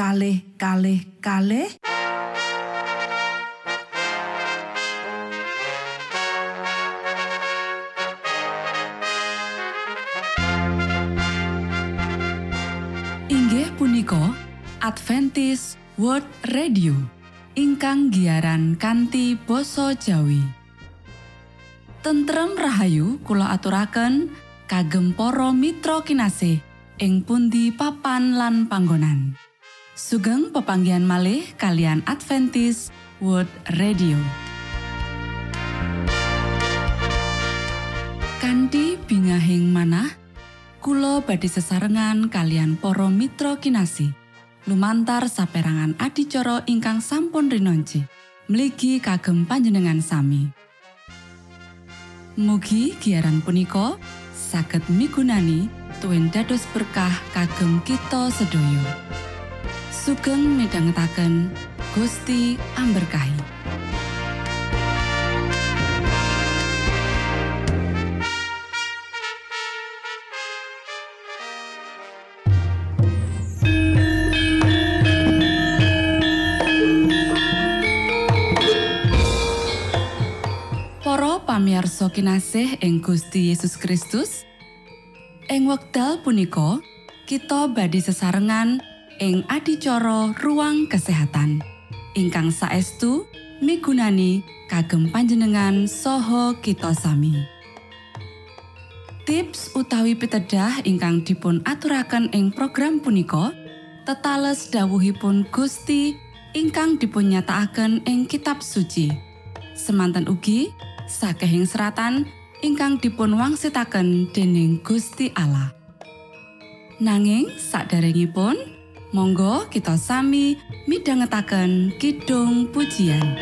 kalh kalh kalh inggih punika Adventis World Radio ingkang giaran kanti basa Jawi tentrem Rahayu Kulo aturaken kagem poro Mitra Kinase ing pundi papan lan panggonan. Sugeng pepanggian malih kalian Adventis World Radio. Kanti bingahing manah, Kulo badi sesarengan kalian poro Mitra Kinasi. Lumantar saperangan adicara ingkang sampun rinonci. Mligi kagem panjenengan sami. Mugi giaran punika saged migunani tuwin dados berkah kagem kita sedaya. Sugeng midhangetaken Gusti amberkahi. Para pamirsa kinasih ing Gusti Yesus Kristus ing wekdal punika kita badhe sesarengan ing adicara ruang kesehatan. Ingkang saestu migunani kagem panjenengan Soho kita sami. Tips utawi pitedah ingkang dipun aturaken ing program punika tetales dawuhipun Gusti ingkang dipunnyataaken ing kitab suci. Semantan ugi sakehing seratan ingkang dipun wangsitaken dening Gusti Allah. Nanging saderengipun Monggo kita sami midhangetaken kidung pujian.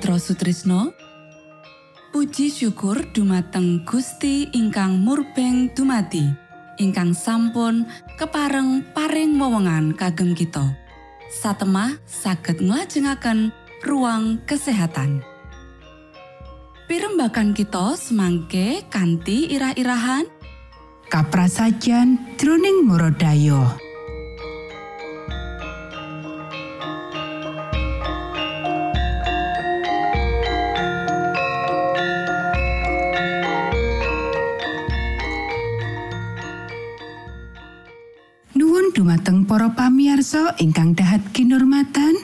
Mitra Sutrisno. Puji syukur dumateng Gusti ingkang murbeng dumati ingkang sampun kepareng paring wewenngan kagem kita. Satemah saged nglajengaken ruang kesehatan. Pirembakan kita semangke kanthi irah-irahan. Kaprasajan jroning Morodayo. Dumateng para pamiarsa ingkang dahat kinurmatan,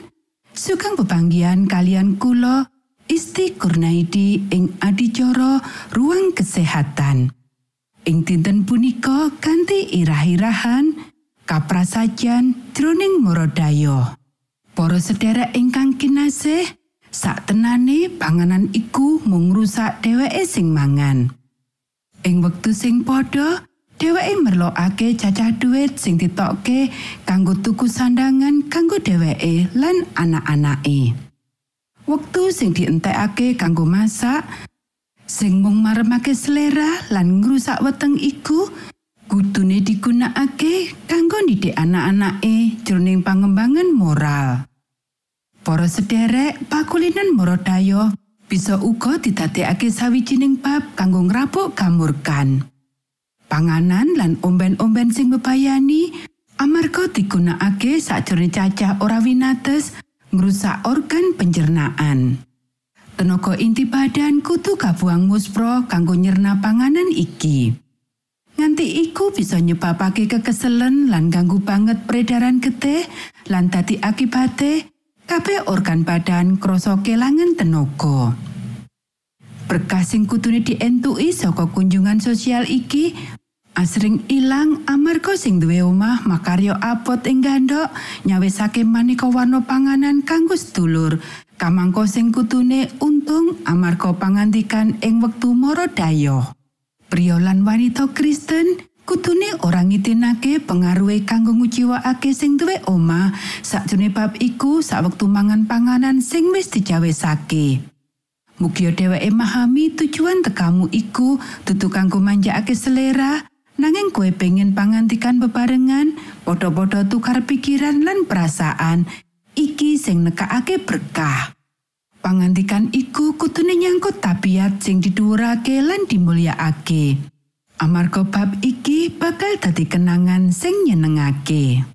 sugeng pepanggian kalian kula Isti Kurnaidi ing adicara ruang kesehatan. Ing dinten punika kanthi irah-irahan kaprasajan jroning Morodayo. Para sedherek ingkang kinasih, sak tenane panganan iku mung ngrusak dheweke sing mangan. Ing wektu sing padha, dheweke merlokake cacah dhuwit sing ditokke kanggo tuku sandangan kanggo dheweke lan anak-anake. Wektu sing dientekake kanggo masak, sing mung maremake selera lan ngrusak weteng iku kudune digunakake kanggo ndidik anak-anake jroning pangembangan moral. Para sederek, pakulinan Morodayo bisa uga didadekake sawijining bab kanggo ngrapuk kamurkan. Panganan lan omben-omben sing bebayani amarga digunakake sakjroning cacah ora winates ngrusak organ pencernaan. Tenaga inti badan kudu kabuang muspro kanggo nyerna panganan iki. Nganti iku bisa nyebabake kekeselen lan ganggu banget peredaran getih lan dadi akibate kabeh organ badan krasa kelangan tenaga. Berkah sing kudune dientuki saka kunjungan sosial iki asring ilang amarga sing duwe omah makarya abot ing gandok nyawisake maneka warna panganan kanggo sedulur. Kamangka sing kutune untung amarga pangandikan ing wektu mara dayoh Pria lan wanita Kristen kutune ora ngitinake pengaruhe kanggo nguciwakake sing duwe omah. Sakjroning bab iku sawektu mangan panganan sing wis dicawesake. Mugia dheweke memahami tujuan tekamu iku dudu kanggo manjakake selera nanging kue pengen pangantikan bebarengan padha-padha tukar pikiran lan perasaan iki sing nekakake berkah. Pangantikan iku kutune nyangkut tabiat sing didhuwurake lan dimulyakake. Amarga bab iki bakal dadi kenangan sing nyenengake.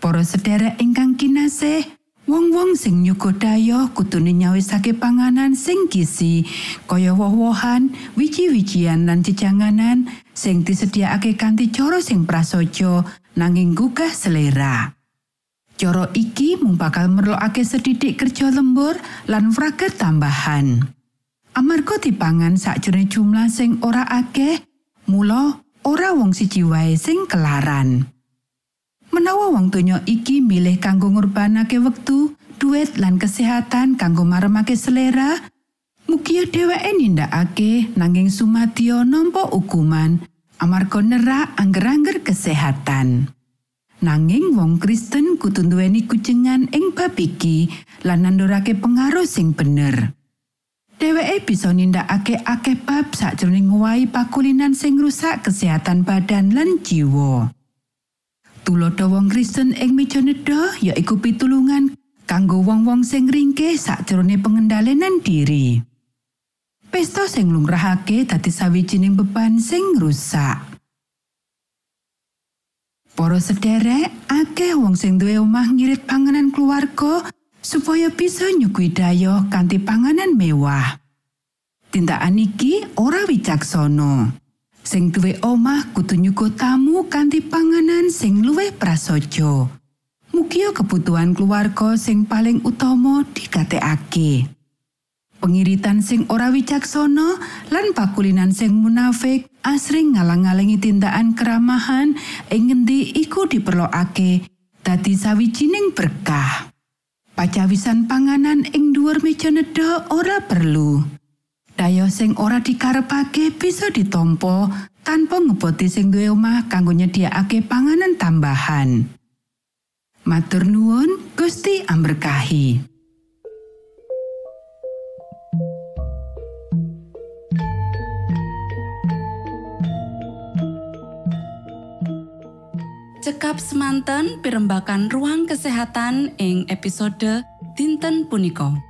Para sedherek ingkang kinasih, wong-wong sing nyugodaya kutune nyawisake panganan sing gizi, kaya woh-wohan, wiji-wijian lan jejanganan sing disediakake kanthi cara sing prasaja nanging gugah selera. Cara iki mung bakal merlokake sedidik kerja lembur lan frager tambahan. Amarga dipangan sakjroning jumlah sing ora akeh, Mula ora wong siji wae sing kelaran. Menawa wong donya iki milih kanggo ngurbanake wektu, duit lan kesehatan kanggo maremake selera, mugia dheweke nindakake nanging sumadyo nampa hukuman amarga nerak angger-angger kesehatan. Nanging wong Kristen kudu duweni kujengan ing bab iki lan nandurake pengaruh sing bener. Dheweke bisa nindakake akeh bab sakjroning ngowahi pakulinan sing rusak kesehatan badan lan jiwa. Tulodo wong Kristen ing meja nedha yaiku pitulungan kanggo wong-wong sing ringkeh sakjroning pengendalian diri. Pesta sing lumrahake dadi sawijining beban sing rusak. Para sederek, akeh wong sing duwe omah ngirit panganan keluarga supaya bisa nyukui dayo kanthi panganan mewah. Tindakan iki ora wicaksana. Sing duwe omah kudu nyuguh tamu kanthi panganan sing luwih prasaja. Mugia kebutuhan keluarga sing paling utama digatekake. Pengiritan sing ora wicaksana lan pakulinan sing munafik asring ngalang-alangi tindakan keramahan ing ngendi iku diperlokake dadi sawijining berkah. pacawisan panganan ing dhuwur meja nedha ora perlu. daya sing ora dikarepake bisa ditompo tanpa ngeboti sing duwe omah kanggo nyediakake panganan tambahan. Matur nuwun Gusti amberkahi. Cekap semanten pimbakan ruang kesehatan ing episode dinten punika.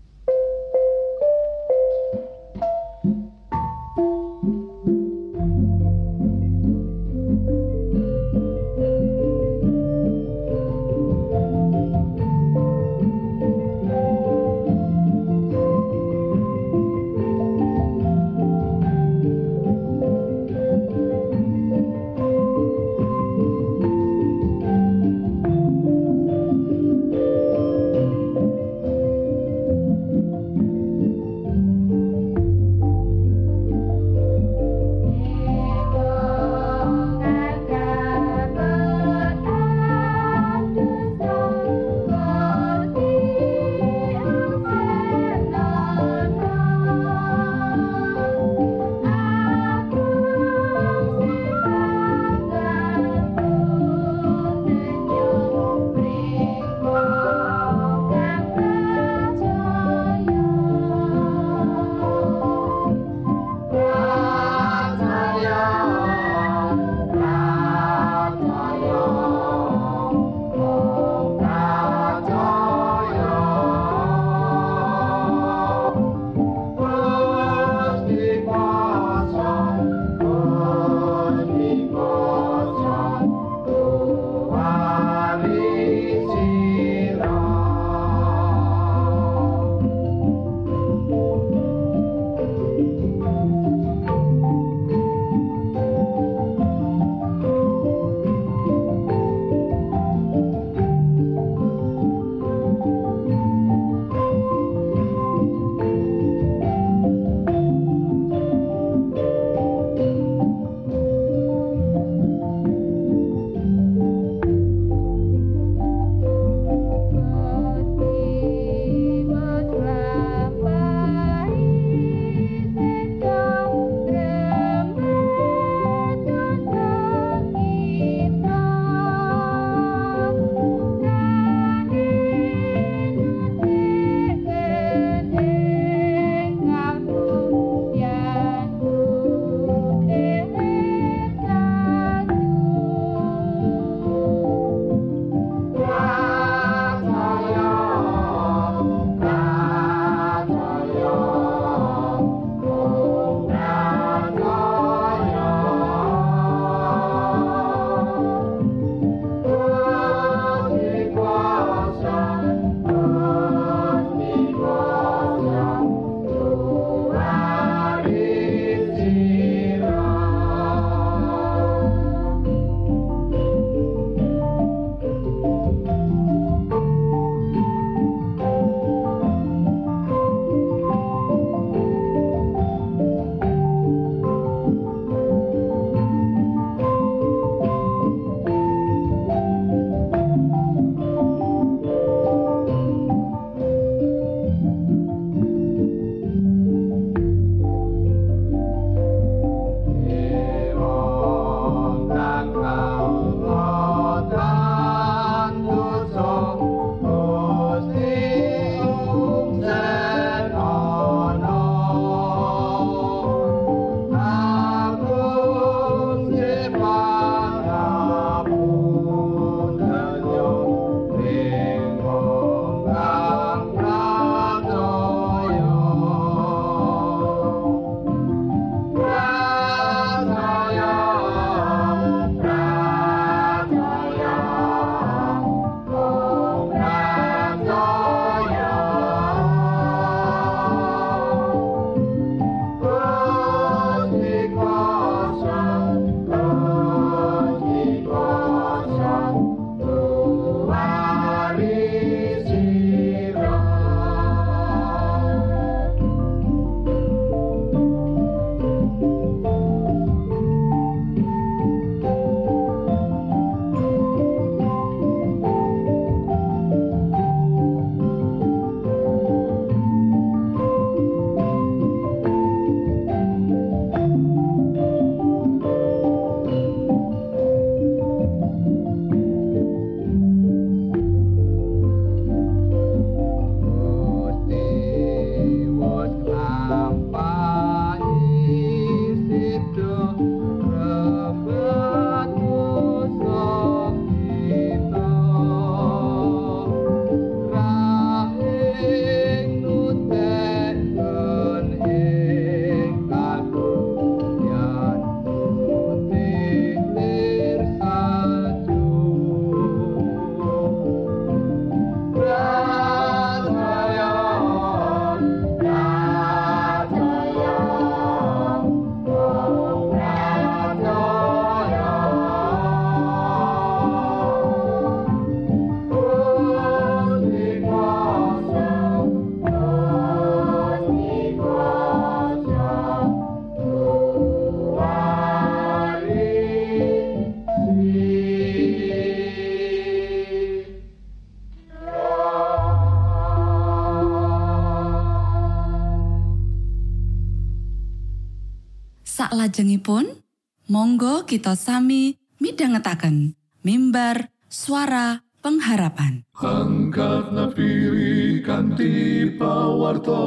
Saklajengipun, monggo kita sami midhangetaken mimbar suara pengharapan. Angkat nafiri kanti pawarto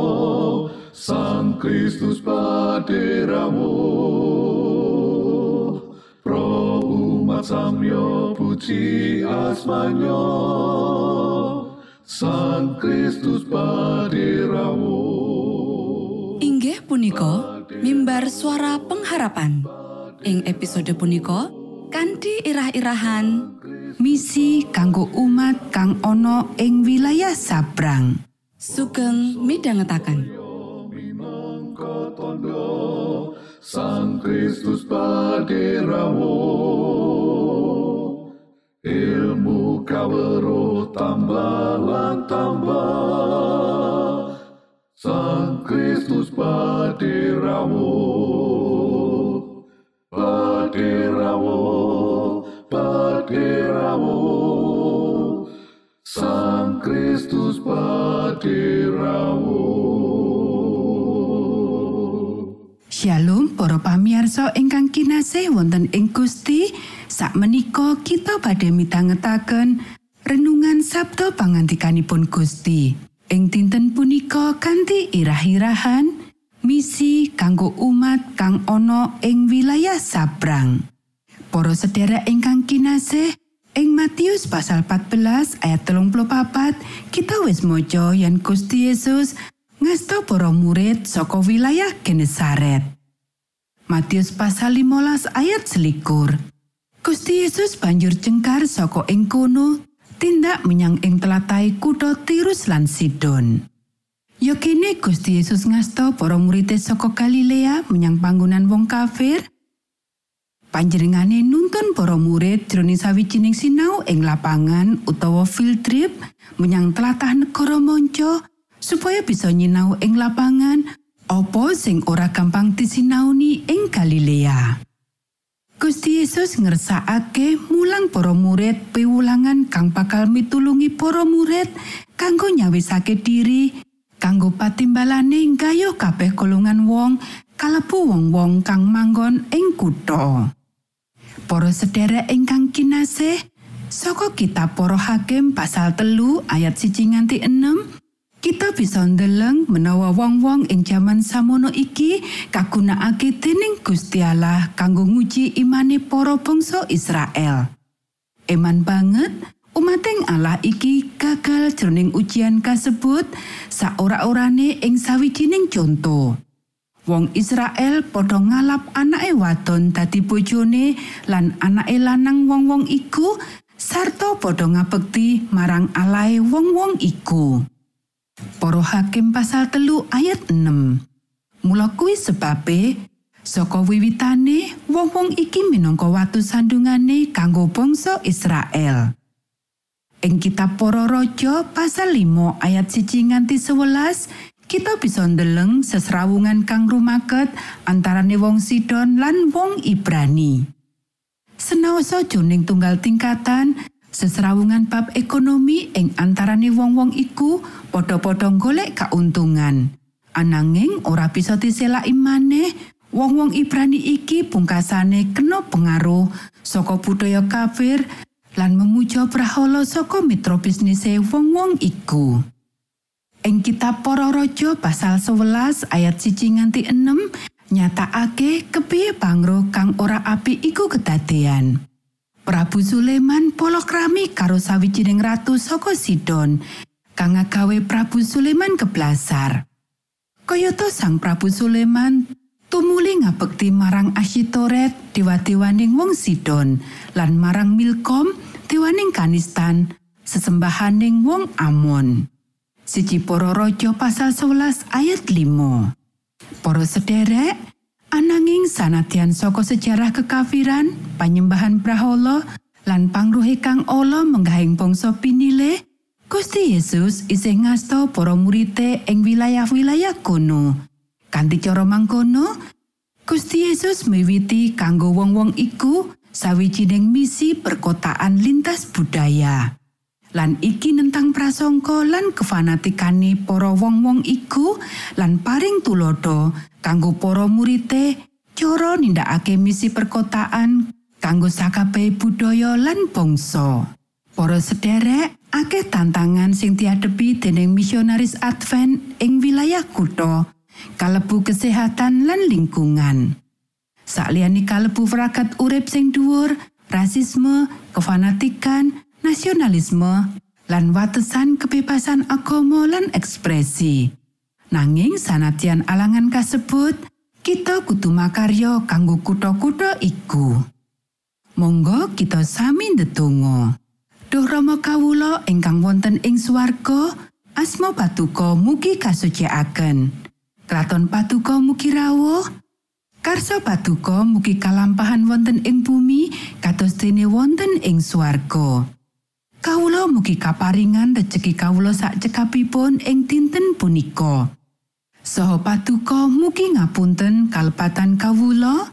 Sang Kristus paderamu. Pro umat samyo puji asmanyo Sang Kristus paderamu. Inggih punika mimbar suara pengharapan. Ing episode punika kanthi irah-irahan misi kanggo umat kang ana ing wilayah sabrang sugeng midhangetaken. Sang Kristus paderamu ilmu kawero tambah tambah Sang Kristus paderamu paderamu paderamu Sang Kristus paderamu Shalom para pamiarsa ingkang kinasih wonten ing Gusti. Sakmenika kita badhe mitangetaken renungan Sabda pangantikanipun Gusti ing dinten punika kanthi irah-irahan misi kanggo umat kang ana ing wilayah sabrang Para sedherek ingkang kinasih ing Matius pasal 14 ayat 34 kita wis maca yen Gusti Yesus ngasta para murid saka wilayah Genesaret. Matius pasal 15 ayat selikur. Gusti Yesus banjur jengkar saka ing kono tindak menyang ing telatai kutha Tirus lan Sidon. Ya kene Gusti Yesus ngasta para murid saka Galilea menyang panggonan wong kafir Panjenengane nuntun para murid jroning sawijining sinau ing lapangan utawa field trip menyang tlatah negara manca supaya bisa nyinau ing lapangan apa sing ora gampang disinauni ing Galilea. Gusti Yesus ngersakake mulang para murid piwulangan kang bakal mitulungi para murid kanggo nyawisake diri kanggo patimbalane gayuh kabeh golongan wong kalebu wong-wong kang manggon ing kutha. Para sedherek ingkang kinasih, saka kitab Para Hakim pasal telu ayat siji nganti 6, kita bisa ndeleng menawa wong-wong ing jaman samono iki kagunakake dening Gusti Allah kanggo nguji imane para bangsa Israel. Eman banget umating Allah iki gagal jroning ujian kasebut saora-orane ing sawijining contoh. Wong Israel padha ngalap anake wadon dadi bojone lan anake lanang wong-wong iku sarta padha ngabekti marang alae wong-wong iku. Para Hakim pasal telu ayat 6. Mula kuwi sebabe saka wiwitane wong-wong iki minangka watu sandungane kanggo bangsa Israel. Ing kitab Para Raja pasal 5 ayat 1 nganti 11 kita bisa ndeleng sesrawungan kang rumaket antarane wong Sidon lan wong Ibrani. Senaosa jroning tunggal tingkatan, sesrawungan bab ekonomi ing antarane wong-wong iku padha-padha golek kauntungan. Ananging ora bisa diselaki maneh, wong-wong Ibrani iki pungkasane kena pengaruh saka budaya kafir lan memuja prahala saka mitra bisnise wong-wong iku. Ing kitab Para Raja pasal 11 ayat 1 nganti 6 nyatakake kepiye pangro kang ora apik iku kedadean. Prabu Sulaiman polakrami karo sawijining ratu saka Sidon kang ngagawe Prabu Sulaiman keblasar. Kayata sang Prabu Sulaiman tumuli ngabekti marang Asyitoret dewa-dewaning wong Sidon lan marang Milkom dewaning Kanistan sesembahaning wong Amon. Siji Para Raja pasal 11 ayat 5. Para sederek, ananging sanadyan saka sejarah kekafiran, panyembahan brahala lan pangruhe kang ala menggahing bangsa pinile, Gusti Yesus isih ngasta para murite ing wilayah-wilayah kono. Kanthi cara mangkono, Gusti Yesus miwiti kanggo wong-wong iku sawijining misi perkotaan lintas budaya. Lan iki nentang prasangka lan kefanatikane para wong-wong iku lan paring tulodo kanggo para murite cara nindakake misi perkotaan kanggo sakabeh budaya lan bangsa. Para sederek, akeh tantangan sing diadepi dening misionaris Advent ing wilayah kutha, kalebu kesehatan lan lingkungan. Sakliyane kalebu peragat urip sing dhuwur, rasisme, kefanatikan, nasionalisme, lan watesan kebebasan agama lan ekspresi. Nanging sanadyan alangan kasebut, kita kudu makarya kanggo kutha-kutha iku. Monggo kita sami ndedonga. Duh Rama kawula ingkang wonten ing swarga, asma patuko mugi kasucikaken. Kraton patuko mugi rawuh. Karso patuko mugi kalampahan wonten ing bumi kados dene wonten ing swarga. Kawula mugi kaparingan rejeki kawula sak cekapipun ing dinten punika. Saha patuko mugi ngapunten kalepatan kawula.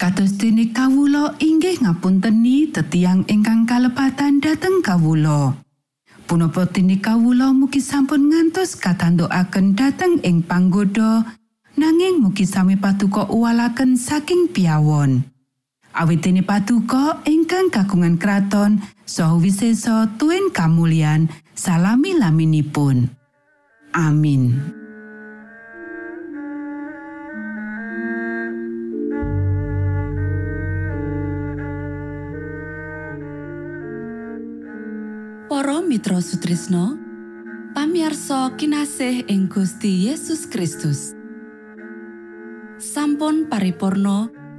Kados dene kawula inggih ngapunteni tetiang ingkang kalepatan dhateng kawula. Punapa dene kawula mugi sampun ngantos katandukaken dhateng ing panggoda nanging mugi sami patuko uwalaken saking piawon. Awit dene patuko ingkang kagungan kraton saha wisesa tuen kamulyan salami laminipun. Amin. Para Mitra Sutrisno pamiarsa kinasih ing Gusti Yesus Kristus sampun paripurno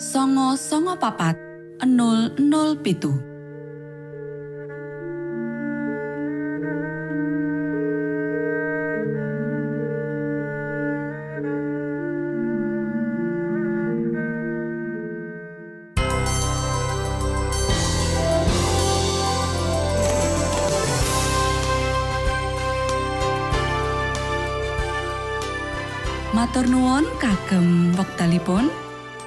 songo songo papat 00 pitu. Matur nuwun kagem wektalipun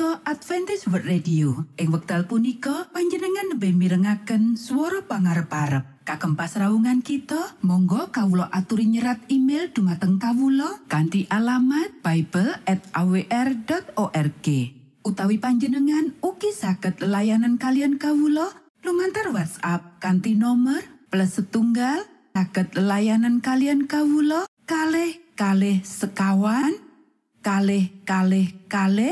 Punika Adventist Radio. Ing wekdal punika panjenengan nembe mirengaken swara pangarep-arep. Kagem pasraungan kita, monggo kawula aturi nyerat email dumateng kawula kanthi alamat bible@awr.org. Utawi panjenengan ugi saged layanan kalian kawula lumantar WhatsApp kanthi nomor plus setunggal saged layanan kalian kawula kalih kalih sekawan kalih kalih kalih